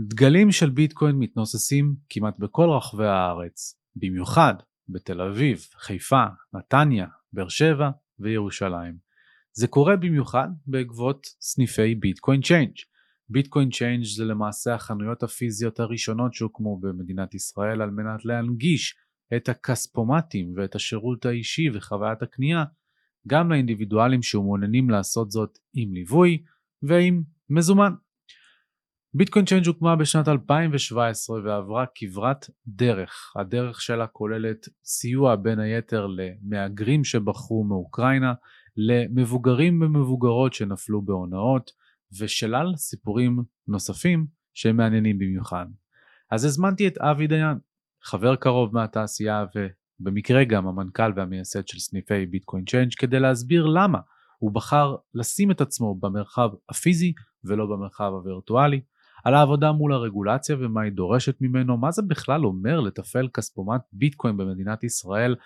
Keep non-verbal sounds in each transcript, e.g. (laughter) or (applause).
דגלים של ביטקוין מתנוססים כמעט בכל רחבי הארץ, במיוחד בתל אביב, חיפה, נתניה, באר שבע וירושלים. זה קורה במיוחד בעקבות סניפי Bitcoin Change. Bitcoin Change זה למעשה החנויות הפיזיות הראשונות שהוקמו במדינת ישראל על מנת להנגיש את הכספומטים ואת השירות האישי וחוויית הקנייה גם לאינדיבידואלים שמעוניינים לעשות זאת עם ליווי ועם מזומן. Bitcoin Change הוקמה בשנת 2017 ועברה כברת דרך. הדרך שלה כוללת סיוע בין היתר למהגרים שברחו מאוקראינה, למבוגרים ומבוגרות שנפלו בהונאות, ושלל סיפורים נוספים שהם מעניינים במיוחד. אז הזמנתי את אבי דיין, חבר קרוב מהתעשייה ובמקרה גם המנכ"ל והמייסד של סניפי Bitcoin Change כדי להסביר למה הוא בחר לשים את עצמו במרחב הפיזי ולא במרחב הווירטואלי, על העבודה מול הרגולציה ומה היא דורשת ממנו, מה זה בכלל אומר לתפעל כספומט ביטקוין במדינת ישראל,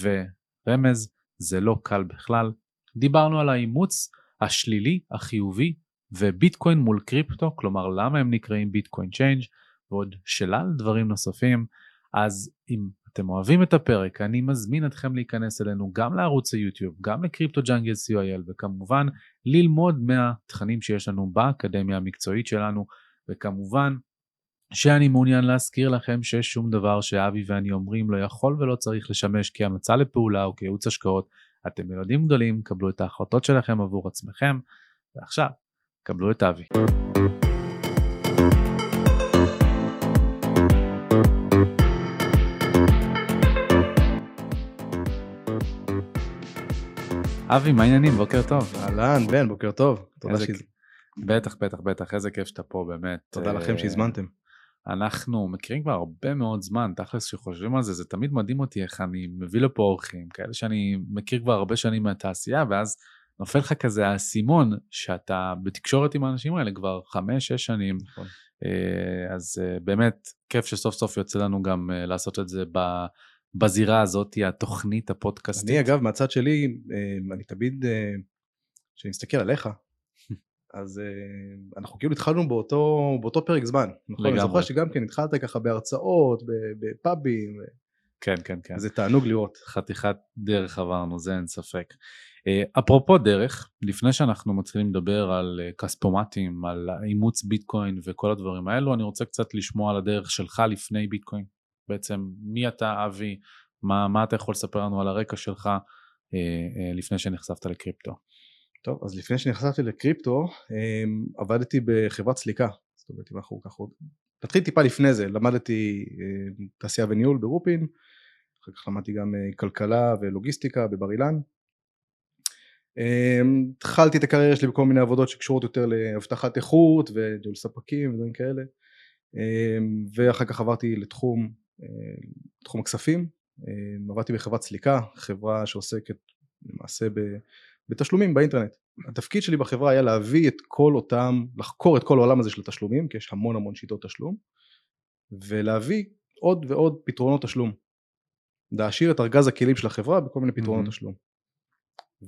ורמז, זה לא קל בכלל. דיברנו על האימוץ השלילי, החיובי, וביטקוין מול קריפטו, כלומר למה הם נקראים Bitcoin Change ועוד שלל דברים נוספים. אז אם אתם אוהבים את הפרק, אני מזמין אתכם להיכנס אלינו גם לערוץ היוטיוב, גם ל CryptoJungle.co.il, וכמובן ללמוד מהתכנים שיש לנו באקדמיה המקצועית שלנו, וכמובן שאני מעוניין להזכיר לכם שיש שום דבר שאבי ואני אומרים לא יכול ולא צריך לשמש כהמלצה לפעולה או כייעוץ השקעות. אתם ילדים גדולים, קבלו את ההחלטות שלכם עבור עצמכם, ועכשיו, קבלו את אבי. אבי, מה העניינים? בוקר טוב. אהלן, בן, בוקר טוב. תודה איזה שהז... בטח, בטח, בטח, איזה כיף שאתה פה באמת. תודה לכם אה, שהזמנתם. אנחנו מכירים כבר הרבה מאוד זמן, תכלס כשחושבים על זה, זה תמיד מדהים אותי איך אני מביא לפה אורחים, כאלה שאני מכיר כבר הרבה שנים מהתעשייה, ואז נופל לך כזה האסימון שאתה בתקשורת עם האנשים האלה כבר חמש, שש שנים, נכון. אה, אז אה, באמת כיף שסוף סוף יוצא לנו גם לעשות את זה ב- בזירה הזאת, התוכנית הפודקאסטית. אני אגב, מהצד שלי, אני תמיד, כשאני מסתכל עליך, אז אה, אנחנו כאילו התחלנו באותו, באותו פרק זמן. נכון? אני לגמרי. זוכר שגם כן התחלת ככה בהרצאות, בפאבים, כן, כן, כן. זה תענוג לראות. חתיכת דרך עברנו, זה אין ספק. אה, אפרופו דרך, לפני שאנחנו מתחילים לדבר על אה, כספומטים, על אימוץ ביטקוין וכל הדברים האלו, אני רוצה קצת לשמוע על הדרך שלך לפני ביטקוין. בעצם מי אתה אבי, מה, מה אתה יכול לספר לנו על הרקע שלך אה, לפני שנחשפת לקריפטו. טוב, אז לפני שנחשפתי לקריפטו, אה, עבדתי בחברת סליקה. זאת אומרת, אם אנחנו ככה... נתחיל טיפה לפני זה, למדתי אה, תעשייה וניהול ברופין, אחר כך למדתי גם אה, כלכלה ולוגיסטיקה בבר אילן. אה, התחלתי את הקריירה שלי בכל מיני עבודות שקשורות יותר להבטחת איכות וניהול ספקים ודברים כאלה. אה, ואחר כך עברתי לתחום, אה, תחום הכספים, עבדתי בחברת סליקה, חברה שעוסקת למעשה. בתשלומים באינטרנט. התפקיד שלי בחברה היה להביא את כל אותם, לחקור את כל העולם הזה של התשלומים, כי יש המון המון שיטות תשלום, ולהביא עוד ועוד פתרונות תשלום. להעשיר את ארגז הכלים של החברה בכל מיני פתרונות מהמם. תשלום.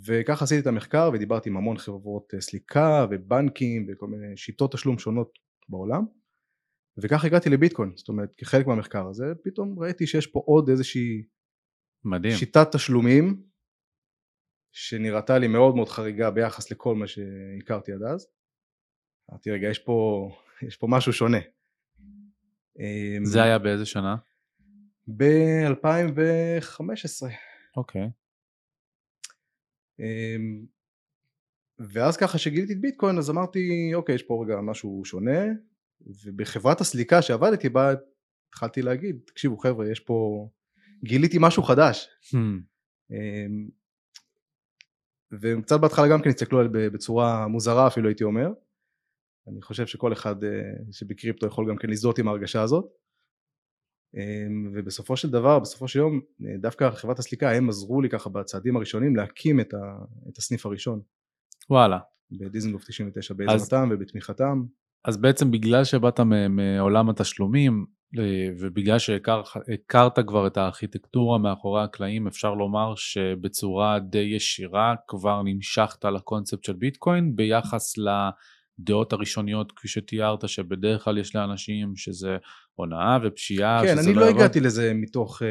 וככה עשיתי את המחקר ודיברתי עם המון חברות אה, סליקה ובנקים וכל מיני שיטות תשלום שונות בעולם. וככה הגעתי לביטקוין, זאת אומרת כחלק מהמחקר הזה פתאום ראיתי שיש פה עוד איזושהי מדהים. שיטת תשלומים שנראתה לי מאוד מאוד חריגה ביחס לכל מה שהכרתי עד אז. אמרתי רגע יש פה, יש פה משהו שונה. אמ, זה היה באיזה שנה? ב-2015. אוקיי. אמ, ואז ככה שגיליתי את ביטקוין אז אמרתי אוקיי יש פה רגע משהו שונה ובחברת הסליקה שעבדתי בה התחלתי להגיד תקשיבו חבר'ה יש פה גיליתי משהו חדש Hmm, אמ, וקצת בהתחלה גם כן הסתכלו עליי בצורה מוזרה אפילו הייתי אומר. אני חושב שכל אחד אה, שבקריפטו יכול גם כן להזדהות עם ההרגשה הזאת. אמ, ובסופו של דבר בסופו של יום אה, דווקא חברת הסליקה הם עזרו לי ככה בצעדים הראשונים להקים את, ה, את הסניף הראשון. וואלה. בדיזנגוף 99 בעזרתם ובתמיכתם. אז בעצם בגלל שבאת מעולם התשלומים ובגלל שהכרת כבר את הארכיטקטורה מאחורי הקלעים אפשר לומר שבצורה די ישירה כבר נמשכת לקונספט של ביטקוין ביחס הדעות הראשוניות כפי שתיארת, שבדרך כלל יש לאנשים שזה הונאה ופשיעה, כן, אני לא יעבוד? הגעתי לזה מתוך, אה,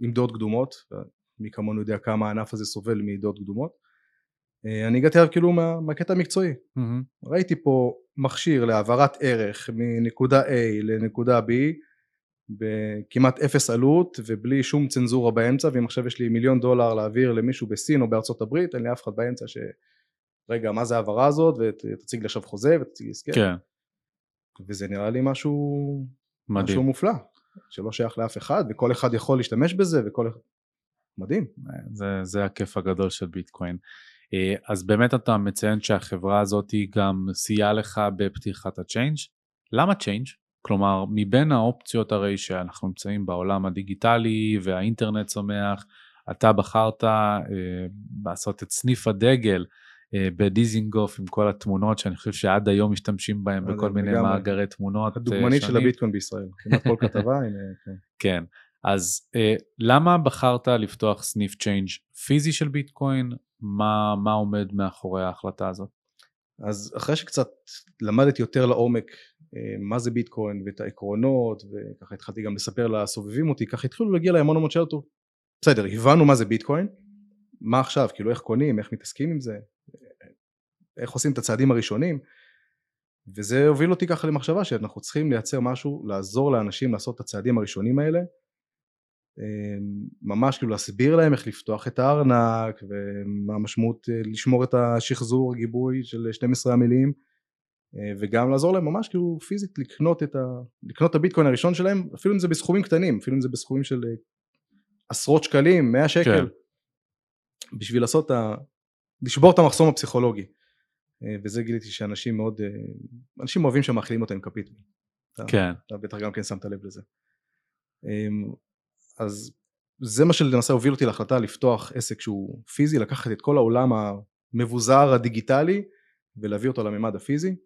עם דעות קדומות, מי כמונו יודע כמה הענף הזה סובל מדעות קדומות. אה, אני הגעתי אליו כאילו מה, מהקטע המקצועי. מהמם. ראיתי פה מכשיר להעברת ערך מנקודה A לנקודה B בכמעט אפס עלות ובלי שום צנזורה באמצע ואם עכשיו יש לי מיליון דולר להעביר למישהו בסין או בארצות הברית אין לי אף אחד באמצע ש... רגע מה זה ההעברה הזאת ותציג לי עכשיו חוזה ותציג לי הסכם כן, וזה נראה לי משהו, משהו מדהים. מופלא שלא שייך לאף אחד וכל אחד יכול להשתמש בזה וכל אחד מדהים זה, זה הכיף הגדול של ביטקוין. אה, אז באמת אתה מציין שהחברה הזאת היא גם סייעה לך בפתיחת הצ'יינג'. למה צ'יינג'? כלומר, מבין האופציות הרי שאנחנו נמצאים בעולם הדיגיטלי והאינטרנט צומח, אתה בחרת אה, לעשות את סניף הדגל אה, בדיזינגוף עם כל התמונות שאני חושב שעד היום משתמשים בהם אז בכל מיני. מאגרי תמונות אה, הדוגמנית של. הביטקוין בישראל כמעט כל כתבה הנה (laughs) כן. כן, אז אה, למה בחרת לפתוח סניף צ'יינג' פיזי של ביטקוין? מה, מה עומד מאחורי ההחלטה הזאת? אז אחרי שקצת למדתי יותר לעומק אה, מה זה ביטקוין ואת העקרונות וככה התחלתי גם לספר לסובבים אותי ככה התחילו להגיע אליי המון המון שאלות. בסדר הבנו מה זה ביטקוין מה עכשיו? כאילו איך קונים? איך מתעסקים עם זה? איך עושים את הצעדים הראשונים? וזה הוביל אותי ככה למחשבה שאנחנו צריכים לייצר משהו לעזור לאנשים לעשות את הצעדים הראשונים האלה ממש כאילו להסביר להם איך לפתוח את הארנק ומה המשמעות אה, לשמור את השחזור גיבוי של 12 המילים אה, וגם לעזור להם ממש כאילו פיזית לקנות את, ה... לקנות את הביטקוין הראשון שלהם אפילו אם זה בסכומים קטנים אפילו אם זה בסכומים של אה, עשרות שקלים 100 שקל כן. בשביל לעשות את ה... לשבור את המחסום הפסיכולוגי וזה גיליתי שאנשים מאוד אנשים אוהבים שמאכילים אותם עם כפית כן, אתה בטח גם כן שמת לב לזה. אז זה מה שלמעשה הוביל אותי להחלטה לפתוח עסק שהוא פיזי, לקחת את כל העולם המבוזר הדיגיטלי ולהביא אותו לממד הפיזי,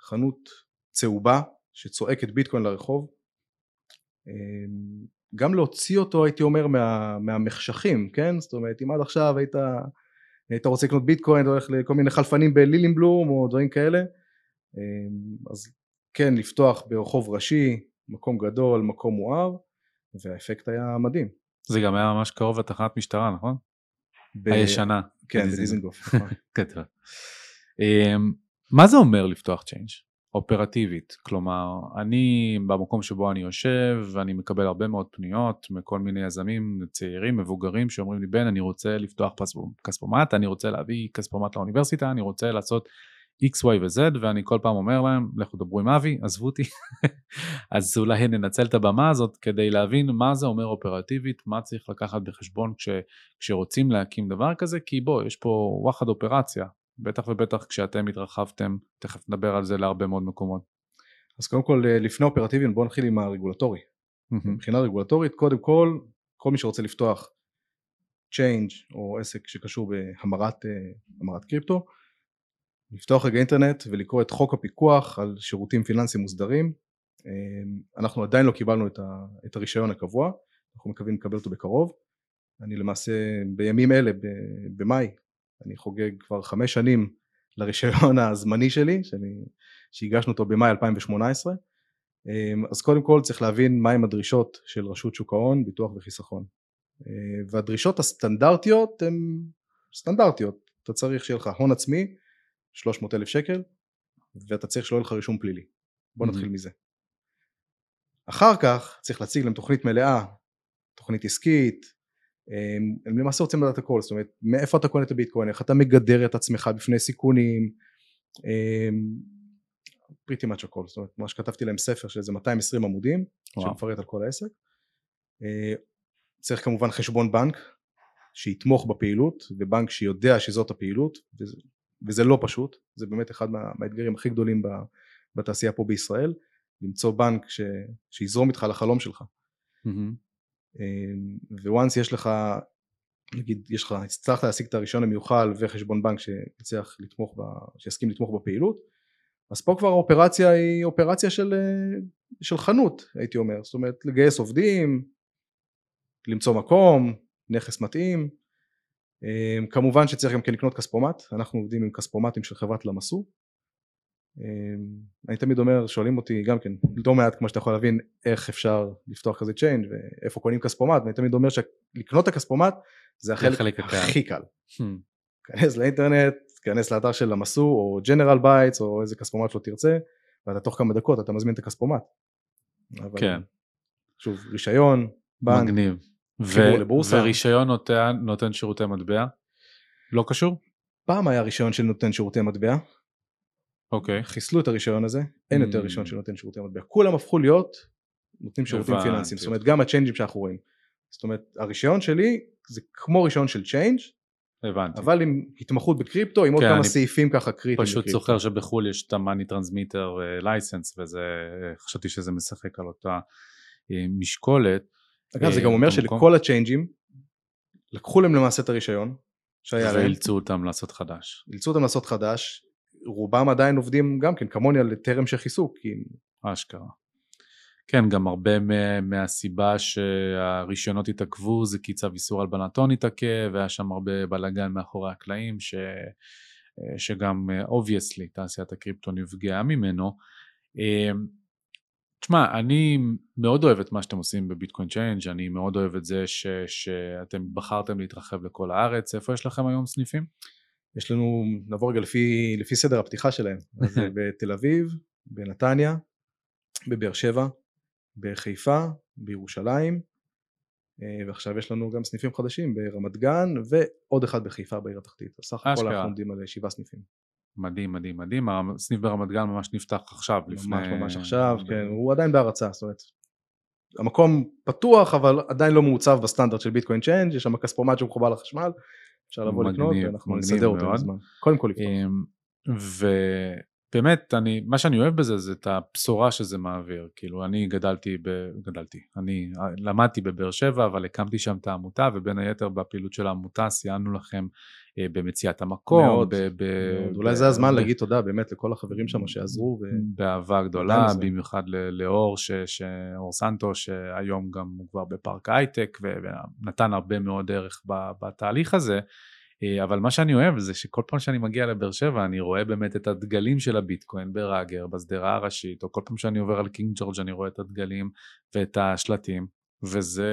חנות צהובה שצועקת ביטקוין לרחוב, אמ, גם להוציא אותו הייתי אומר מה, מהמחשכים, כן? זאת אומרת אם עד עכשיו היית, היית רוצה לקנות ביטקוין, אתה הולך לכל מיני חלפנים בלילינבלום או דברים כאלה, אמ, אז כן לפתוח ברחוב ראשי, מקום גדול, מקום מואר, והאפקט היה מדהים. זה גם היה ממש קרוב לתחנת משטרה, נכון? ב- הישנה. כן, בדיזינגוף. בדיזינגוף. נכון. (laughs) גדול. אמ, מה זה אומר לפתוח צ'יינג'? אופרטיבית, כלומר אני במקום שבו אני יושב ואני מקבל הרבה מאוד פניות מכל מיני יזמים צעירים מבוגרים שאומרים לי בן אני רוצה לפתוח כספומט אני רוצה להביא כספומט לאוניברסיטה אני רוצה לעשות x y ו-z ואני כל פעם אומר להם לכו דברו עם אבי עזבו אותי (laughs) אז אולי ננצל את הבמה הזאת כדי להבין מה זה אומר אופרטיבית מה צריך לקחת בחשבון כש, כשרוצים להקים דבר כזה כי בוא יש פה וואחד אופרציה בטח ובטח כשאתם התרחבתם, תכף נדבר על זה להרבה מאוד מקומות. אז קודם כל אה, לפני אופרטיביים בואו נתחיל עם הרגולטורי. מבחינה רגולטורית קודם כל כל מי שרוצה לפתוח צ'יינג' או עסק שקשור בהמרת אה, קריפטו לפתוח רגע אינטרנט ולקרוא את חוק הפיקוח על שירותים פיננסיים מוסדרים. אה, אנחנו עדיין לא קיבלנו את, ה, את הרישיון הקבוע אנחנו מקווים לקבל אותו בקרוב. אני למעשה בימים אלה במאי אני חוגג כבר חמש שנים לרישיון (laughs) הזמני שלי שאני, שהגשנו אותו במאי 2018 אמ, אז קודם כל צריך להבין מהם הדרישות של רשות שוק ההון, ביטוח וחיסכון. אה, והדרישות הסטנדרטיות הן סטנדרטיות, אתה צריך שיהיה לך הון עצמי 300 אלף שקל ואתה צריך שלא יהיה לך רישום פלילי. בוא נתחיל. מזה. אחר כך צריך להציג להם תוכנית מלאה, תוכנית עסקית, אמ, הם למעשה רוצים לדעת הכל, זאת אומרת מאיפה אתה קונה את הביטקוין, איך אתה מגדר את עצמך בפני סיכונים, פריטי מאץ' הכל, זאת אומרת מה שכתבתי להם ספר של איזה 220 עמודים וואו. שמפרט על כל העסק. אה, צריך כמובן חשבון בנק שיתמוך בפעילות ובנק שיודע שזאת הפעילות וזה, לא פשוט, זה באמת אחד מה, מהאתגרים הכי גדולים ב, בתעשייה פה בישראל, למצוא בנק ש, שיזרום איתך לחלום שלך. מהמם. וואנס יש לך נגיד יש לך הצלחת להשיג את הרישיון המיוחל וחשבון בנק שיצליח לתמוך ב, שיסכים לתמוך בפעילות אז פה כבר האופרציה היא אופרציה של, אה, של חנות הייתי אומר זאת אומרת לגייס עובדים למצוא מקום נכס מתאים כמובן שצריך גם כן לקנות כספומט אנחנו עובדים עם כספומטים של חברת למסו אני תמיד אומר, שואלים אותי גם כן, לא מעט כמו שאתה יכול להבין, איך אפשר לפתוח כזה צ'יינג' ואיפה קונים כספומט, ואני תמיד אומר שלקנות את הכספומט זה החלק הכי קל. כנס לאינטרנט, כנס לאתר של המסו או General Bytes או איזה כספומט שלא תרצה, ואתה תוך כמה דקות אתה מזמין את הכספומט. כן. שוב, רישיון, בנק, מגניב. לבורסה. ורישיון נותן, נותן שירותי מטבע? לא קשור? פעם היה רישיון של נותן שירותי מטבע. אוקיי. חיסלו את הרישיון הזה, אין יותר mm. רישיון של נותן שירותי מטבע. כולם הפכו להיות נותנים שירותים פיננסיים, זאת אומרת גם הצ'יינג'ים שאנחנו רואים. זאת אומרת הרישיון שלי זה כמו רישיון של צ'יינג' הבנתי. אבל עם התמחות בקריפטו, עם עוד כן, כמה סעיפים ככה קריטיים. פשוט זוכר שבחו"ל יש את ה-money transmitter license וזה, חשבתי שזה משחק על אותה אה, משקולת. אגב זה גם אומר שלכל הצ'יינג'ים לקחו להם למעשה את הרישיון שהיה להם. ואילצו אותם לעשות חדש. אילצו אותם לעשות חדש, רובם עדיין עובדים גם כן כמוני על טרם שחיסו. כי... אשכרה. כן, גם הרבה מהסיבה שהרישיונות התעכבו זה כי צו איסור הלבנת הון התעכב, והיה שם הרבה בלאגן מאחורי הקלעים, ש... שגם obviously תעשיית הקריפטו נפגעה ממנו. תשמע, אני מאוד אוהב את מה שאתם עושים ב Bitcoin Change, אני מאוד אוהב את זה ש, שאתם בחרתם להתרחב לכל הארץ. איפה יש לכם היום סניפים? יש לנו, נעבור רגע לפי, לפי סדר הפתיחה שלהם. אז (laughs) בתל אביב, בנתניה, בבאר שבע, בחיפה, בירושלים, אה, ועכשיו יש לנו גם סניפים חדשים ברמת גן ועוד אחד בחיפה בעיר התחתית. סך הכל אנחנו עומדים על שבעה סניפים. מדהים, מדהים, מדהים. הסניף ברמת גן ממש נפתח עכשיו. ממש לפני... ממש עכשיו, כן. הוא עדיין בהרצה, זאת אומרת. המקום פתוח אבל עדיין לא מעוצב בסטנדרט של Bitcoin Change, יש שם כספומט שהוא מחובר לחשמל, אפשר לבוא לקנות ואנחנו נסדר אותו בזמן. קודם כל לפתוח. אמ, באמת, אני, מה שאני אוהב בזה זה את הבשורה שזה מעביר. כאילו, אני גדלתי, ב, גדלתי, אני למדתי בבאר שבע, אבל הקמתי שם את העמותה, ובין היתר בפעילות של העמותה סייענו לכם אה, במציאת המקום. מאוד, ב, ב, מאוד. אולי זה הזמן ב, להגיד תודה באמת לכל החברים שם שעזרו. ו... באהבה גדולה, במיוחד לאור, ש, ש, אור סנטו, שהיום גם הוא כבר בפארק הייטק, ונתן הרבה מאוד ערך בתהליך הזה. אה, אבל מה שאני אוהב זה שכל פעם שאני מגיע לבאר שבע אני רואה באמת את הדגלים של הביטקוין ב-רגר, בשדרה הראשית, או כל פעם שאני עובר על קינג ג'ורג' אני רואה את הדגלים ואת השלטים, וזה,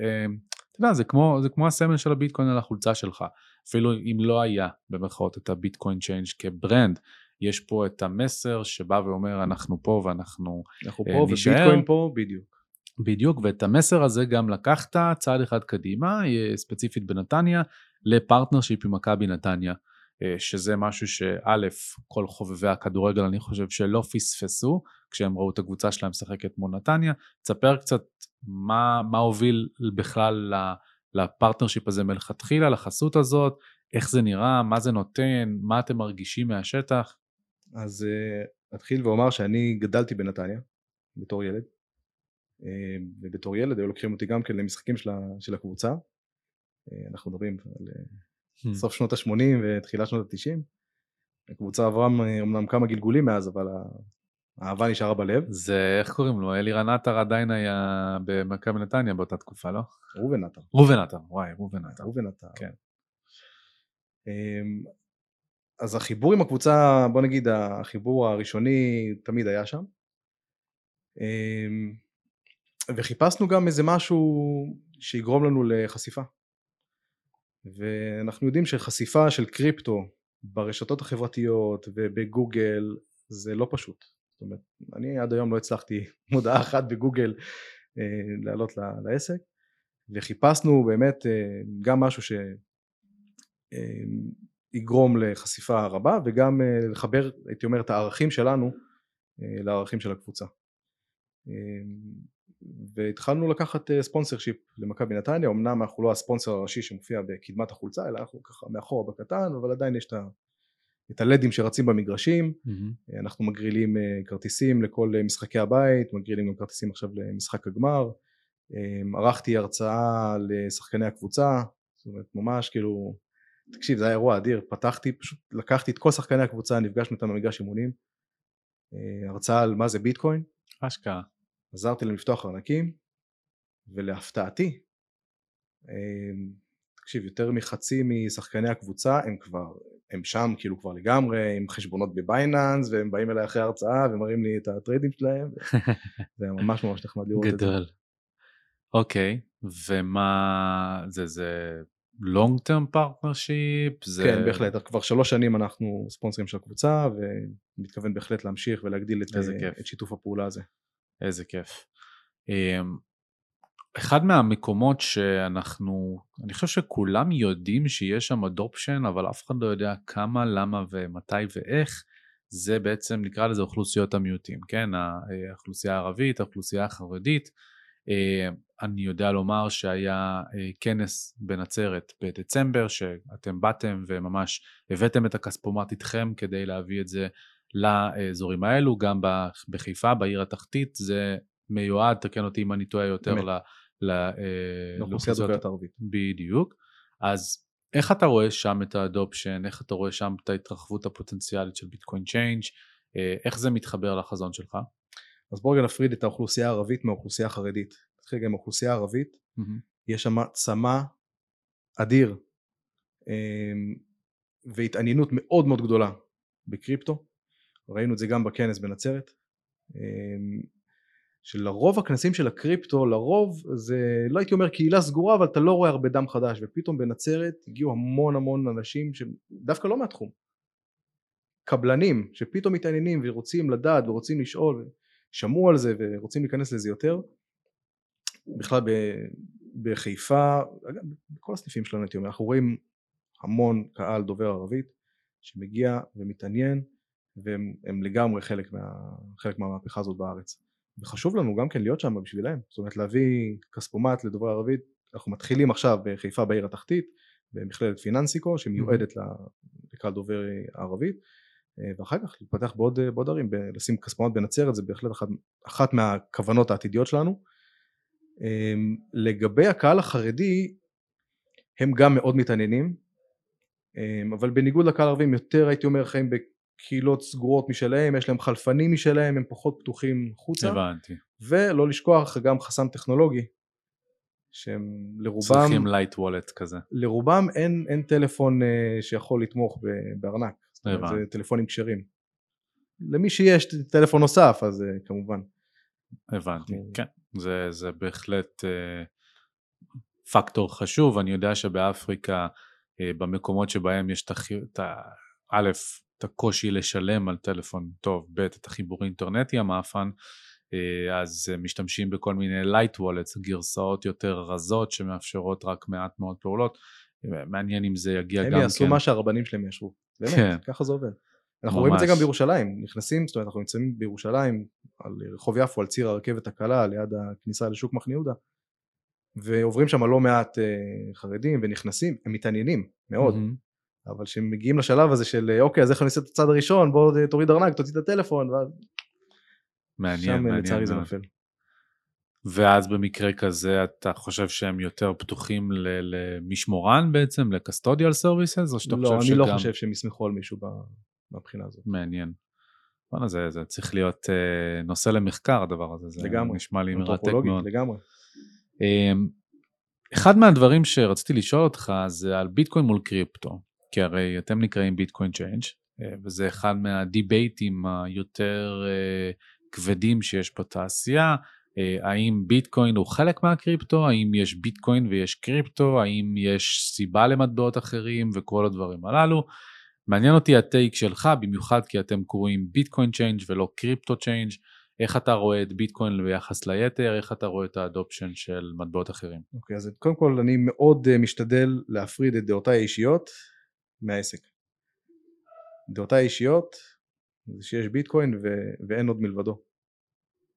אה, אתה יודע, זה כמו, זה כמו הסמל של הביטקוין על החולצה שלך. אפילו אם לא היה במרכאות את ה Bitcoin Change כ brand, יש פה את המסר שבא ואומר אנחנו פה ואנחנו אנחנו אה, פה נשאר. וביטקוין פה בדיוק. בדיוק, ואת המסר הזה גם לקחת צעד אחד קדימה, ספציפית בנתניה, ל partnership עם מכבי נתניה, אה, שזה משהו שא', כל חובבי הכדורגל אני חושב שלא פספסו כשהם ראו את הקבוצה שלהם משחקת מול נתניה. תספר קצת מה, מה הוביל בכלל ל partnership הזה מלכתחילה, לחסות הזאת, איך זה נראה, מה זה נותן, מה אתם מרגישים מהשטח. אז uh, אתחיל ואומר שאני גדלתי בנתניה בתור ילד, uh, ובתור ילד היו לוקחים אותי גם כן למשחקים של, של הקבוצה, אה, אנחנו מדברים על אה, hmm. סוף שנות ה-80 ותחילת שנות ה-90. הקבוצה עברה אמנם כמה גלגולים מאז, אבל האהבה נשארה בלב. זה, איך קוראים לו? אלירן עטר עדיין היה במכבי נתניה באותה תקופה, לא? ראובן עטר. ראובן עטר, וואי, ראובן עטר. ראובן עטר. כן. אמ, אז החיבור עם הקבוצה, בוא נגיד החיבור הראשוני תמיד היה שם. אמ, וחיפשנו גם איזה משהו שיגרום לנו לחשיפה. ואנחנו יודעים שחשיפה של קריפטו ברשתות החברתיות ובגוגל זה לא פשוט. זאת אומרת, אני עד היום לא הצלחתי (laughs) מודעה אחת בגוגל אה, לעלות לעסק, וחיפשנו באמת אה, גם משהו שיגרום אה, לחשיפה רבה וגם לחבר, הייתי אומר, את הערכים שלנו לערכים של הקבוצה. אה, והתחלנו לקחת ספונסר שיפ למכבי נתניה, אמנם אנחנו לא הספונסר הראשי שמופיע בקדמת החולצה, אלא אנחנו ככה מאחורה בקטן, אבל עדיין יש את הלדים שרצים במגרשים, mm-hmm. אנחנו מגרילים אה, כרטיסים לכל אה, משחקי הבית, מגרילים גם כרטיסים עכשיו למשחק הגמר, אה, ערכתי הרצאה לשחקני הקבוצה, זאת אומרת ממש כאילו, תקשיב זה היה אירוע אדיר, פתחתי, פשוט לקחתי את כל שחקני הקבוצה, נפגשנו איתם במגרש אימונים, הרצאה על מה זה ביטקוין, אשכרה עזרתי להם לפתוח ארנקים, ולהפתעתי, תקשיב, יותר מחצי משחקני הקבוצה הם כבר הם שם כאילו כבר לגמרי עם חשבונות בבייננס והם באים אליי אחרי ההרצאה ומראים לי את הטריידים שלהם (laughs) זה ממש ממש נחמד לראות את זה. גדול. אוקיי, ומה זה, זה long term partnership? זה... כן, בהחלט, כבר שלוש שנים אנחנו ספונסרים של הקבוצה ומתכוון בהחלט להמשיך ולהגדיל את. את שיתוף הפעולה הזה. איזה כיף. אמ, אחד מהמקומות שאנחנו, אני חושב שכולם יודעים שיש שם אדופשן, אבל אף אחד לא יודע כמה, למה ומתי ואיך, זה בעצם נקרא לזה אוכלוסיות המיעוטים, כן? האוכלוסייה הערבית, האוכלוסייה החרדית. אה, אני יודע לומר שהיה אה, כנס בנצרת בדצמבר, שאתם באתם וממש הבאתם את הכספומט איתכם כדי להביא את זה לאזורים האלו, גם בחיפה, בעיר התחתית, זה מיועד, תקן אותי אם אני טועה יותר. אה, לאוכלוסייה דוברת ערבית. בדיוק. אז איך אתה רואה שם את ה adoption, איך אתה רואה שם את ההתרחבות הפוטנציאלית של Bitcoin Change, איך זה מתחבר לחזון שלך? אז בואו רגע נפריד את האוכלוסייה הערבית מהאוכלוסייה החרדית. נתחיל גם עם האוכלוסייה הערבית, mm-hmm. יש שם צמא אדיר אמ, והתעניינות מאוד מאוד גדולה בקריפטו, ראינו את זה גם בכנס בנצרת, אמ, שלרוב הכנסים של הקריפטו לרוב זה לא הייתי אומר קהילה סגורה אבל אתה לא רואה הרבה דם חדש ופתאום בנצרת הגיעו המון המון אנשים שדווקא לא מהתחום. קבלנים שפתאום מתעניינים ורוצים לדעת ורוצים לשאול שמעו על זה ורוצים להיכנס לזה יותר. בכלל בחיפה בכל הסניפים שלנו הייתי אומר אנחנו רואים המון קהל דובר ערבית שמגיע ומתעניין והם לגמרי חלק, מה, חלק מהמהפכה הזאת בארץ. וחשוב לנו גם כן להיות שם בשבילם. זאת אומרת להביא כספומט לדוברי ערבית אנחנו מתחילים עכשיו בחיפה בעיר התחתית במכללת פיננסיקו שמיועדת לקהל דובר ערבית. אה, ואחר כך להתפתח בעוד, אה, בעוד ערים, לשים כספומט בנצרת זה בהחלט אחת, אחת מהכוונות העתידיות שלנו. אמ, לגבי הקהל החרדי הם גם מאוד מתעניינים. אמ, אבל בניגוד לקהל הערבים יותר הייתי אומר חיים בקהילות סגורות משלהם יש להם חלפנים משלהם הם פחות פתוחים חוצה הבנתי ולא לשכוח גם חסם טכנולוגי שהם לרובם צריכים light wallet כזה לרובם אין, אין טלפון אה, שיכול לתמוך בארנק זה טלפונים כשרים. למי שיש טלפון נוסף אז אה, כמובן. הבנתי, כן, זה, זה בהחלט אה, פקטור חשוב, אני יודע שבאפריקה אה, במקומות שבהם יש את. א', את הקושי לשלם על טלפון טוב, ב', את החיבור האינטרנטי המאפן, אה, אז משתמשים בכל מיני light wallets, גרסאות יותר רזות שמאפשרות רק מעט מאוד פעולות. מעניין אם זה יגיע גם כן. הם יעשו מה שהרבנים שלהם יאשרו. באמת, כן. ככה זה עובד. אנחנו ממש. רואים את זה גם בירושלים, נכנסים, זאת אומרת אנחנו נמצאים בירושלים על רחוב יפו, על ציר הרכבת הקלה, ליד הכניסה לשוק מחנה יהודה, ועוברים שם לא מעט חרדים ונכנסים, הם מתעניינים מאוד, mm-hmm. אבל כשהם מגיעים לשלב הזה של אוקיי אז איך אני אעשה את הצעד הראשון, בוא תוריד ארנק, תוציא את הטלפון, ואז... מעניין, שם מעניין. שם לצערי זה נופל. ואז במקרה כזה אתה חושב שהם יותר פתוחים למשמורן בעצם, ל custodial services, או שאתה לא, חושב שגם... לא, אני לא חושב שהם יסמכו על מישהו מהבחינה הזאת. מעניין. בוא'נה, זה, זה צריך להיות אה, נושא למחקר הדבר הזה, זה לגמרי. נשמע לי מרתק מאוד. לגמרי. אה, אחד מהדברים שרציתי לשאול אותך זה על ביטקוין מול קריפטו, כי הרי אתם נקראים Bitcoin Change, אה, וזה אחד מה debateים היותר אה, כבדים שיש בתעשייה. אה, האם ביטקוין הוא חלק מהקריפטו, האם יש ביטקוין ויש קריפטו, האם יש סיבה למטבעות אחרים וכל הדברים הללו. מעניין אותי ה take שלך, במיוחד כי אתם קוראים Bitcoin Change ולא Crypto Change, איך אתה רואה את ביטקוין ביחס ליתר, איך אתה רואה את ה adoption של מטבעות אחרים. אוקיי, okay, אז קודם כל אני מאוד משתדל להפריד את דעותיי האישיות מהעסק. דעותיי האישיות זה שיש ביטקוין ו- ואין עוד מלבדו.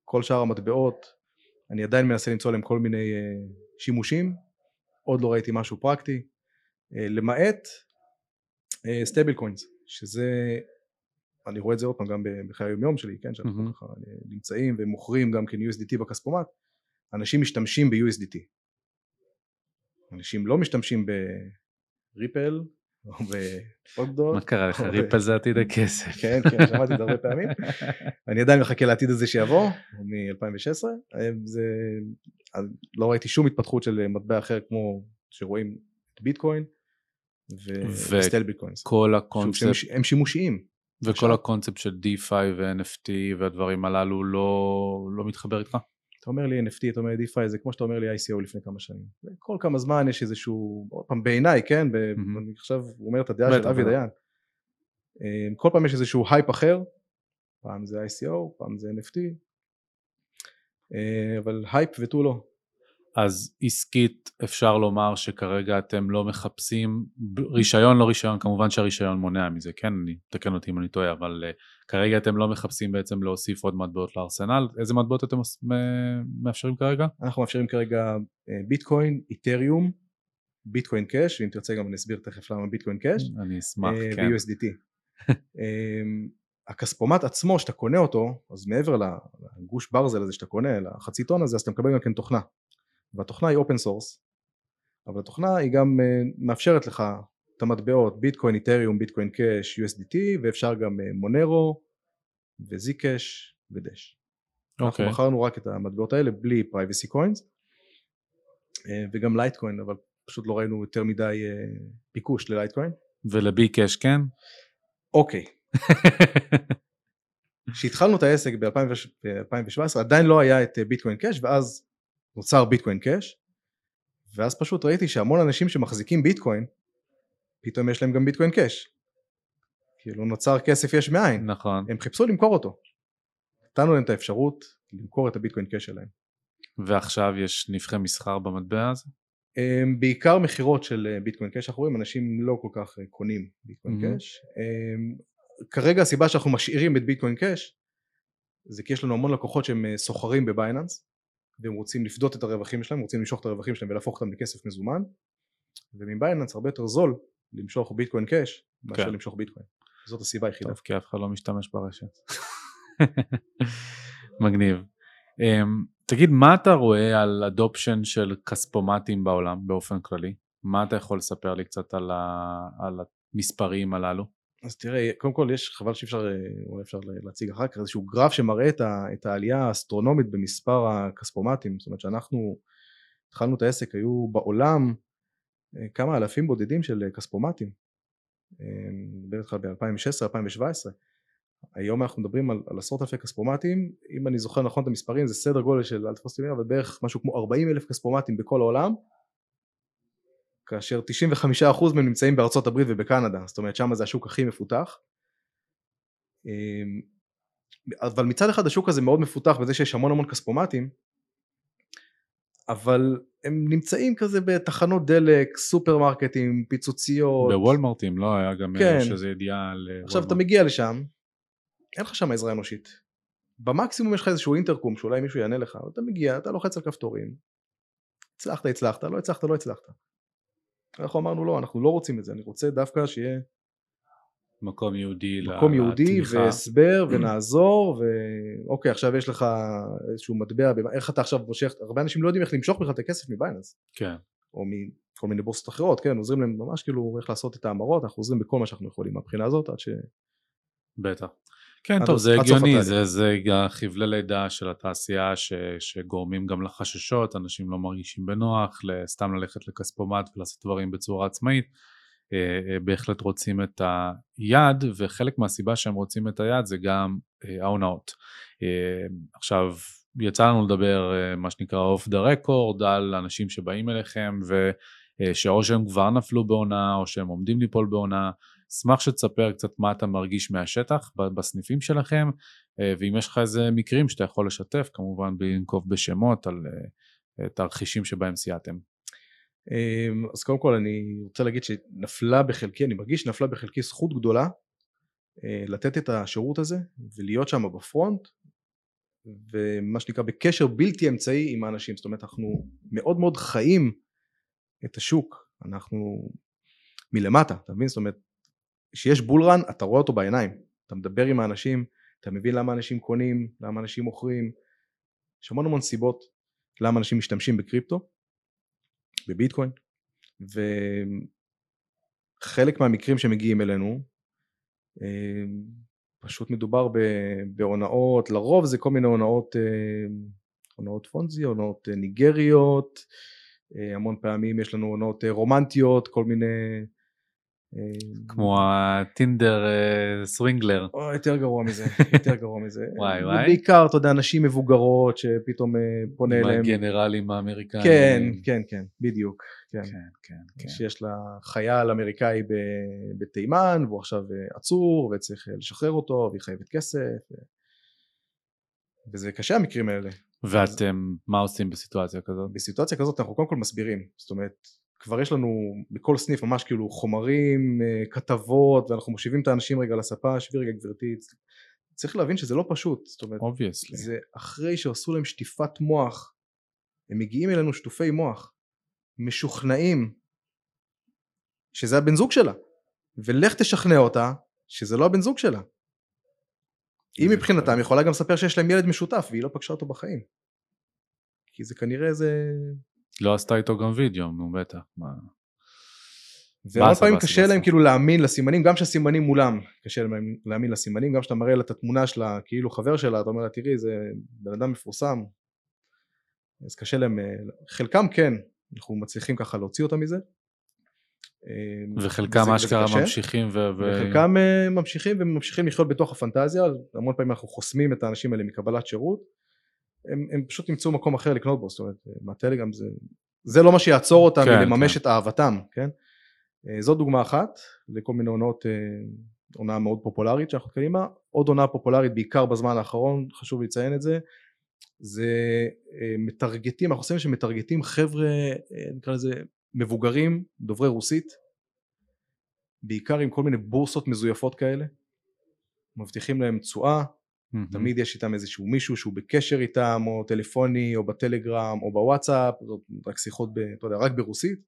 כל שאר המטבעות אני עדיין מנסה למצוא להם כל מיני uh, שימושים, עוד לא ראיתי משהו פרקטי, uh, למעט stable uh, coins, שזה, אני רואה את זה עוד פעם גם בחיי היום יום שלי, כן, שאנחנו mm-hmm. ככה נמצאים ומוכרים גם כן USDT בכספומט, אנשים משתמשים ב-USDT, אנשים לא משתמשים בריפל או בפוקדוט. מה קרה לך? ריפל זה עתיד הכסף. (laughs) כן, כן, שמעתי את זה הרבה פעמים. אני עדיין מחכה לעתיד הזה שיבוא, מ-2016. לא ראיתי שום התפתחות של מטבע אחר כמו שרואים את ביטקוין. ו stablecoins. כל שוב, הקונספט, הם שימושיים. וכל הקונספט של DeFi ו-NFT והדברים הללו לא, לא מתחבר איתך? אתה אומר לי NFT, אתה אומר לי DeFi, זה כמו שאתה אומר לי ICO לפני כמה שנים. כל כמה זמן יש איזשהו, עוד פעם בעיניי, כן. אני עכשיו אומר את הדעה של אבי. דיין. אה, כל פעם יש איזשהו הייפ אחר, פעם זה ICO, פעם זה NFT, אה, אבל הייפ ותו לא. אז עסקית אפשר לומר שכרגע אתם לא מחפשים, רישיון לא רישיון, כמובן שהרישיון מונע מזה, כן? אני, תקן אותי אם אני טועה, אבל uh, כרגע אתם לא מחפשים בעצם להוסיף עוד מטבעות לארסנל. איזה מטבעות אתם מאפשרים כרגע? אנחנו מאפשרים כרגע אה, ביטקוין, איתריום, Bitcoin Cash, ואם תרצה גם אני אסביר תכף למה Bitcoin Cash, אני אשמח, אה, כן. ו-USDT. (laughs) אה, הכספומט עצמו, שאתה קונה אותו, אז מעבר לגוש ברזל הזה שאתה קונה, לחצי טון הזה, אז אתה מקבל גם כן תוכנה. והתוכנה היא open source, אבל התוכנה היא גם אה, מאפשרת לך את המטבעות ביטקוין, איתריום, Bitcoin Cash, USDT, ואפשר גם אה, מונרו, ו Zcash ו Dash. אנחנו אוקיי, בחרנו רק את המטבעות האלה בלי privacy coins וגם לייטקוין אבל פשוט לא ראינו יותר מדי אה, ביקוש ללייטקוין. ול BCash כן? אוקיי, (laughs) כשהתחלנו את העסק ב-2017 עדיין לא היה את אה, Bitcoin Cash ואז נוצר Bitcoin Cash ואז פשוט ראיתי שהמון אנשים שמחזיקים ביטקוין פתאום יש להם גם ביטקוין קאש. כאילו נוצר כסף יש מאין, נכון. הם חיפשו למכור אותו. נתנו להם את האפשרות למכור את הביטקוין קאש שלהם. ועכשיו יש נבחי מסחר במטבע הזה? Um, בעיקר מכירות של אה, ביטקוין קאש אנחנו רואים אנשים לא כל כך אה, קונים ביטקוין. קאש um, כרגע הסיבה שאנחנו משאירים את ביטקוין קאש זה כי יש לנו המון לקוחות שהם אה, סוחרים בבייננס והם רוצים לפדות את הרווחים שלהם רוצים למשוך את הרווחים שלהם ולהפוך אותם לכסף מזומן ומבייננס הרבה יותר זול למשוך ביטקוין קאש מאשר כן. למשוך ביטקוין זאת הסיבה היחידה טוב, כי אף אחד לא משתמש ברשת. (laughs) מגניב. Um, תגיד, מה אתה רואה על אדופשן של כספומטים בעולם באופן כללי? מה אתה יכול לספר לי קצת על, ה... על המספרים הללו? אז תראה, קודם כל יש, חבל שאי אפשר, אה, אולי אפשר להציג אחר כך, איזשהו גרף שמראה את, העלייה האסטרונומית במספר הכספומטים, זאת אומרת שאנחנו התחלנו את העסק, היו בעולם אה, כמה אלפים בודדים של אה, כספומטים, איתך ב-2016-2017, היום אנחנו מדברים על, על עשרות אלפי כספומטים, אם אני זוכר נכון את המספרים זה סדר גודל של, אל תפוס אותי אבל בערך משהו כמו 40 אלף כספומטים בכל העולם, כאשר 95% מהם נמצאים בארצות הברית ובקנדה, זאת אומרת שם זה השוק הכי מפותח. אמ, אבל מצד אחד השוק הזה מאוד מפותח בזה שיש המון המון כספומטים, אבל הם נמצאים כזה בתחנות דלק, סופרמרקטים, פיצוציות. בוולמרטים, לא היה גם כן. יש איזה ידיעה על אה, עכשיו אתה. מגיע לשם, אין לך שם עזרה אנושית. במקסימום יש לך איזשהו אינטרקום שאולי מישהו יענה לך, אתה מגיע, אתה לוחץ על כפתורים, הצלחת, הצלחת, לא הצלחת, לא הצלחת. אנחנו אמרנו לא, אנחנו לא רוצים את זה, אני רוצה דווקא שיהיה מקום יהודי מקום יהודי. והסבר (clears throat) ונעזור ואוקיי עכשיו יש לך איזשהו מטבע, איך אתה עכשיו מושך, הרבה אנשים לא יודעים איך למשוך בכלל את הכסף מבייננס כן, או מכל מיני בורסות אחרות, כן, עוזרים להם ממש כאילו איך לעשות את ההמרות, אנחנו עוזרים בכל מה שאנחנו יכולים מהבחינה הזאת עד ש... בטח. כן, טוב, זה הגיוני. זה, זה חבלי לידה של התעשייה ש, שגורמים גם לחששות, אנשים לא מרגישים בנוח, סתם ללכת לכספומט ולעשות דברים בצורה עצמאית. אה, אה, בהחלט רוצים את היד, וחלק מהסיבה שהם רוצים את היד זה גם אה, ההונאות. עכשיו, יצא לנו לדבר, מה שנקרא אוף דה רקורד, על אנשים שבאים אליכם, ושאו שהם כבר נפלו בעונה, או שהם עומדים ליפול בעונה. אשמח שתספר קצת מה אתה מרגיש מהשטח בסניפים שלכם, אה, ואם יש לך איזה מקרים שאתה יכול לשתף, כמובן בלי לנקוב בשמות על אה, תרחישים שבהם סייעתם. אמ, אז קודם כל אני רוצה להגיד שנפלה בחלקי, אני מרגיש שנפלה בחלקי זכות גדולה אה, לתת את השירות הזה ולהיות שם בפרונט ומה שנקרא בקשר בלתי אמצעי עם האנשים, זאת אומרת אנחנו מאוד מאוד חיים את השוק, אנחנו מלמטה, אתה מבין? זאת אומרת כשיש בולרן אתה רואה אותו בעיניים, אתה מדבר עם האנשים, אתה מבין למה אנשים קונים, למה אנשים מוכרים, יש המון המון סיבות למה אנשים משתמשים בקריפטו בביטקוין וחלק מהמקרים שמגיעים אלינו אה, פשוט מדובר בהונאות לרוב זה כל מיני הונאות אה, הונאות פונזי הונאות אה, ניגריות אה, המון פעמים יש לנו הונאות רומנטיות כל מיני כמו הטינדר אה, סווינגלר. או, יותר גרוע מזה, (laughs) יותר גרוע מזה. וואי, וואי. בעיקר, אתה יודע, נשים מבוגרות שפתאום אה, פונה אליהם. הגנרלים האמריקאים. כן, כן, כן, בדיוק. כן. כן, כן, כן. שיש לה חייל אמריקאי בתימן, והוא עכשיו אה, עצור, וצריך אה, לשחרר אותו, והיא חייבת כסף. וזה קשה המקרים האלה. ואתם, מה עושים בסיטואציה כזאת? בסיטואציה כזאת אנחנו קודם כל מסבירים. זאת אומרת, כבר יש לנו בכל סניף ממש כאילו חומרים, אה, כתבות, ואנחנו מושיבים את האנשים רגע לספה, שבי רגע גברתי. צריך להבין שזה לא פשוט. זאת אומרת, obviously. זה אחרי שעשו להם שטיפת מוח, הם מגיעים אלינו שטופי מוח, משוכנעים שזה הבן זוג שלה, ולך תשכנע אותה שזה לא הבן זוג שלה. היא מבחינתה מאוהבת. יכולה גם לספר שיש להם ילד משותף והיא לא פגשה אותו בחיים. כי זה כנראה איזה... לא עשתה איתו גם וידאו, נו בטח. מה? והרבה פעמים באסה, קשה באסה. להם כאילו להאמין לסימנים, גם כשהסימנים מולם, קשה להם להאמין לסימנים, גם כשאתה מראה לה את התמונה שלה כאילו חבר שלה, אתה אומר לה תראי זה בן אדם מפורסם, אז קשה להם, אה, חלקם כן, אנחנו מצליחים ככה להוציא אותם מזה. אה, וחלקם אשכרה. ממשיכים ו... ו- וחלקם אה, ממשיכים וממשיכים לחיות בתוך הפנטזיה, המון פעמים אנחנו חוסמים את האנשים האלה מקבלת שירות, הם, הם פשוט ימצאו מקום אחר לקנות בו, זאת אומרת, אה, מהטלגרם זה, זה לא מה שיעצור אותם כן, מלמש כן. את אהבתם, כן? אה, זאת דוגמה אחת לכל מיני עונות, אה, עונה מאוד פופולרית שאנחנו נתקלים בה, עוד עונה פופולרית בעיקר בזמן האחרון, חשוב לציין את זה, זה מטרגטים, אנחנו עושים שמטרגטים חבר'ה, נקרא לזה מבוגרים, דוברי רוסית, בעיקר עם כל מיני בורסות מזויפות כאלה, מבטיחים להם תשואה, מהמם. תמיד יש איתם איזשהו מישהו שהוא בקשר איתם, או טלפוני, או בטלגרם, או בוואטסאפ, רק שיחות, ב, אתה יודע, רק ברוסית.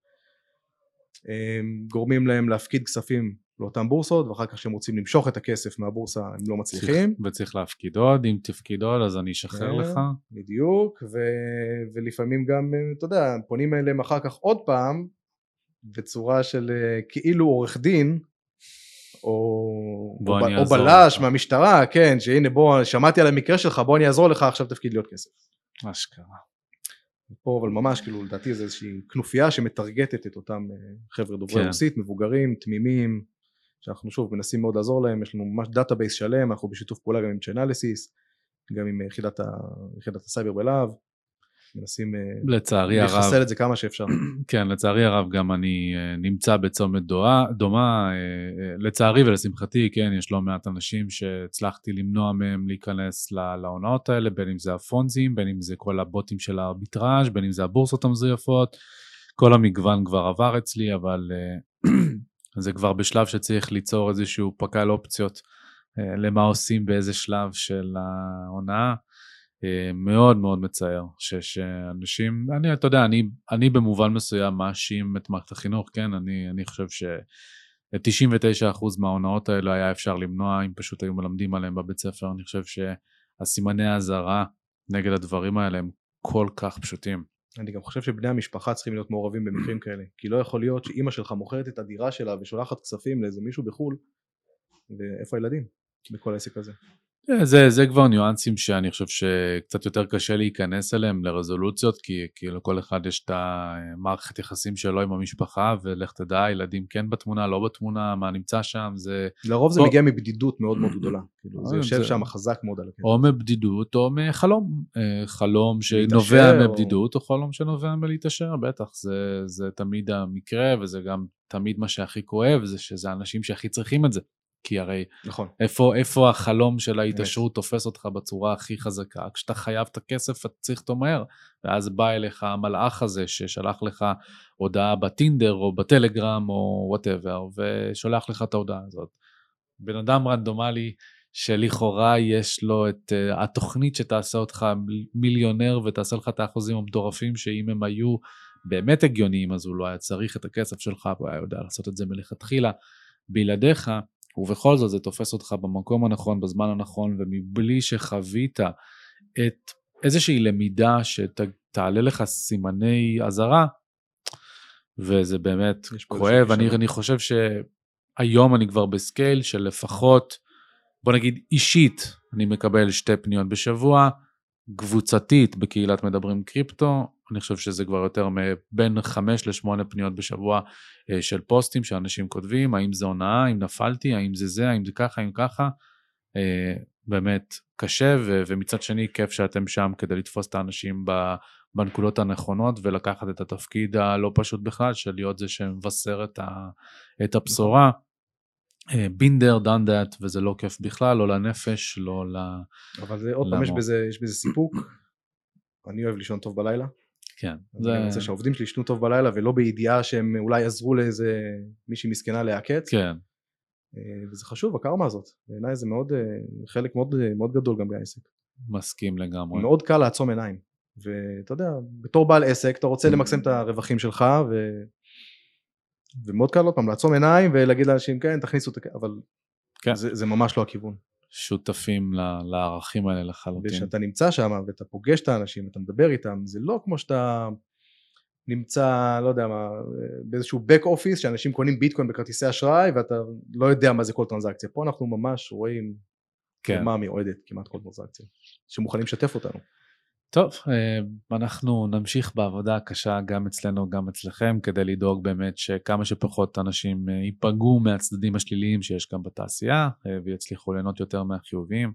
גורמים להם להפקיד כספים לאותן בורסות, ואחר כך כשהם רוצים למשוך את הכסף מהבורסה הם לא מצליחים. צריך- וצריך להפקיד עוד, אם תפקיד עוד אז אני אשחרר כן. לך. בדיוק, ו... ולפעמים גם, אתה יודע, פונים אליהם אחר כך עוד פעם, בצורה של אה, כאילו עורך דין, או, בוא או, אני או בלש לך. מהמשטרה, כן, שהנה בוא, שמעתי על המקרה שלך, בוא אני אעזור לך, עכשיו תפקיד עוד כסף. אשכרה. פה אבל ממש כאילו לדעתי זה איזושהי כנופיה שמטרגטת את אותם אה, חבר'ה דוברי כן. רוסית, מבוגרים, תמימים, שאנחנו שוב מנסים מאוד לעזור להם, יש לנו ממש database שלם, אנחנו בשיתוף פעולה גם עם Chainalysis, גם עם אה, יחידת, ה... יחידת הסייבר בלהב, מנסים אה, לצערי הרב, לחסל את זה כמה שאפשר. (clears throat) כן, לצערי הרב גם אני אה, נמצא בצומת דומה, דומה אה, לצערי ולשמחתי, כן, יש לא מעט אנשים שהצלחתי למנוע מהם להיכנס להונאות האלה, בין אם זה הפונזים, בין אם זה כל הבוטים של הארביטראז', בין אם זה הבורסות המזויפות, כל המגוון כבר עבר אצלי, אבל (clears throat) זה כבר בשלב שצריך ליצור איזשהו פקל אופציות למה עושים באיזה שלב של ההונאה. אה, מאוד מאוד מצער ש- שאנשים, אני, אתה יודע, אני, אני במובן מסוים מאשים את מערכת החינוך, כן, אני, אני חושב ש-99% מההונאות האלה היה אפשר למנוע אם פשוט היו מלמדים עליהם בבית ספר, אני חושב שהסימני האזהרה נגד הדברים האלה הם כל כך פשוטים. אני גם חושב שבני המשפחה צריכים להיות מעורבים במקרים (clears throat) כאלה, כי לא יכול להיות שאימא שלך מוכרת את הדירה שלה ושולחת כספים לאיזה מישהו בחו"ל, ואיפה הילדים בכל העסק הזה? אה, זה, זה כבר ניואנסים שאני חושב שקצת יותר קשה להיכנס אליהם לרזולוציות, כי כאילו כל אחד יש את המערכת יחסים שלו עם המשפחה, ולך תדע, ילדים כן בתמונה, לא בתמונה, מה נמצא שם, זה לרוב זה בוא- מגיע מבדידות מאוד מאוד גדולה, כאילו זה אה, יושב שם חזק מאוד על הקטע. או מבדידות או מחלום, אה, חלום שנובע או- מבדידות או חלום שנובע מלהתעשר, בטח, זה, זה תמיד המקרה וזה גם תמיד מה שהכי כואב, זה שזה האנשים שהכי צריכים את זה. כי הרי נכון, איפה, איפה החלום של ההתעשרות תופס אותך בצורה הכי חזקה? כשאתה חייב את הכסף, אתה צריך אותו מהר. ואז בא אליך המלאך הזה ששלח לך הודעה בטינדר או בטלגרם או whatever, ושולח לך את ההודעה הזאת. בן אדם רנדומלי שלכאורה יש לו את אה, התוכנית שתעשה אותך מיל- מיליונר ותעשה לך את האחוזים המטורפים שאם הם היו באמת הגיוניים אז הוא לא היה צריך את הכסף שלך והוא היה יודע לעשות את זה מלכתחילה בלעדיך ובכל זאת זה תופס אותך במקום הנכון בזמן הנכון ומבלי שחווית את איזושהי למידה שתעלה לך סימני אזהרה וזה באמת כואב אני. אני חושב שהיום אני כבר בסקייל של לפחות בוא נגיד אישית אני מקבל שתי פניות בשבוע קבוצתית בקהילת מדברים קריפטו אני חושב שזה כבר יותר מבין חמש לשמונה פניות בשבוע אה, של פוסטים שאנשים כותבים, האם זה הונאה, האם נפלתי, האם זה זה, האם זה ככה, האם ככה. אה, באמת קשה, ו- ומצד שני כיף שאתם שם כדי לתפוס את האנשים בנקודות הנכונות ולקחת את התפקיד הלא פשוט בכלל של להיות זה שמבשר את, ה- את הבשורה. בינדר, done that, וזה לא כיף בכלל, לא לנפש, לא ל... אבל זה עוד פעם, יש בזה, יש בזה סיפוק. אני אוהב לישון טוב בלילה. כן. זה... אני רוצה שהעובדים שלי ישנו טוב בלילה, ולא בידיעה שהם אולי עזרו לאיזה מישהי מסכנה להיעקץ. כן. אה, וזה חשוב, הקרמה הזאת. בעיניי זה מאוד, אה, חלק מאוד, אה, מאוד גדול גם בעסק. מסכים לגמרי. מאוד קל לעצום עיניים. ואתה יודע, בתור בעל עסק, אתה רוצה למקסם את הרווחים שלך, ו... ומאוד קל עוד פעם לעצום עיניים ולהגיד לאנשים, כן, תכניסו את הכ... אבל כן. זה, זה ממש לא הכיוון. שותפים לערכים האלה לחלוטין. וכשאתה נמצא שם ואתה פוגש את האנשים, אתה מדבר איתם, זה לא כמו שאתה נמצא, לא יודע מה, באיזשהו back office שאנשים קונים ביטקוין בכרטיסי אשראי ואתה לא יודע מה זה כל טרנזקציה. פה אנחנו ממש רואים כן. מה מיועדת כמעט כל טרנזקציה, שמוכנים לשתף אותנו. טוב, אה, אנחנו נמשיך בעבודה הקשה גם אצלנו, גם אצלכם, כדי לדאוג באמת שכמה שפחות אנשים אה, ייפגעו מהצדדים השליליים שיש גם בתעשייה אה, ויצליחו ליהנות יותר מהחיוביים.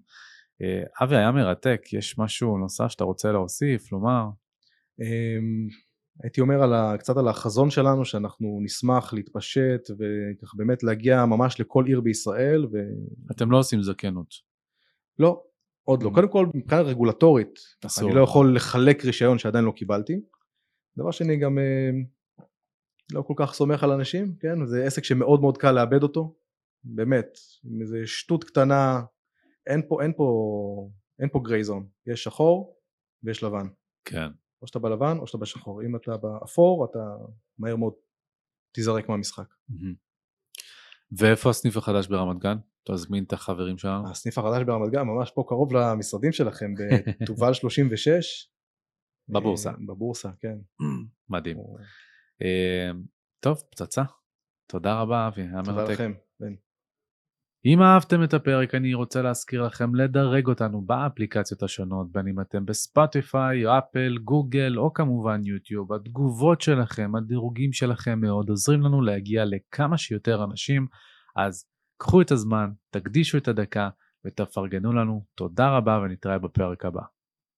אבי, היה מרתק, יש משהו נוסף שאתה רוצה להוסיף, לומר? אמ, הייתי אומר על ה, קצת על החזון שלנו שאנחנו נשמח להתפשט וככה באמת להגיע ממש לכל עיר בישראל. ו... אתם לא עושים זכנות. לא, עוד לא. Mm. קודם כל מבחינה רגולטורית, אני לא יכול לחלק רישיון שעדיין לא קיבלתי. דבר שני גם אה, לא כל כך סומך על אנשים, כן? זה עסק שמאוד מאוד קל לאבד אותו, באמת, עם איזה שטות קטנה, אין פה, אין פה, אין פה גריי זון, יש שחור ויש לבן. כן. או שאתה בלבן או שאתה בשחור, אם אתה באפור אתה מהר מאוד תיזרק מהמשחק. ואיפה הסניף החדש ברמת גן? תזמין את החברים שלנו. הסניף החדש ברמת גן ממש פה קרוב למשרדים שלכם (laughs) בתובל 36. בבורסה. אה, בבורסה, כן. (clears throat) מדהים. אה, טוב, פצצה. תודה רבה אבי, היה מרתק. תודה לכם, בן. אם אהבתם את הפרק אני רוצה להזכיר לכם לדרג אותנו באפליקציות השונות בין אם אתם בספוטיפיי, אפל, גוגל או כמובן יוטיוב. התגובות שלכם, הדירוגים שלכם מאוד עוזרים לנו להגיע לכמה שיותר אנשים אז קחו את הזמן, תקדישו את הדקה ותפרגנו לנו. תודה רבה ונתראה בפרק הבא.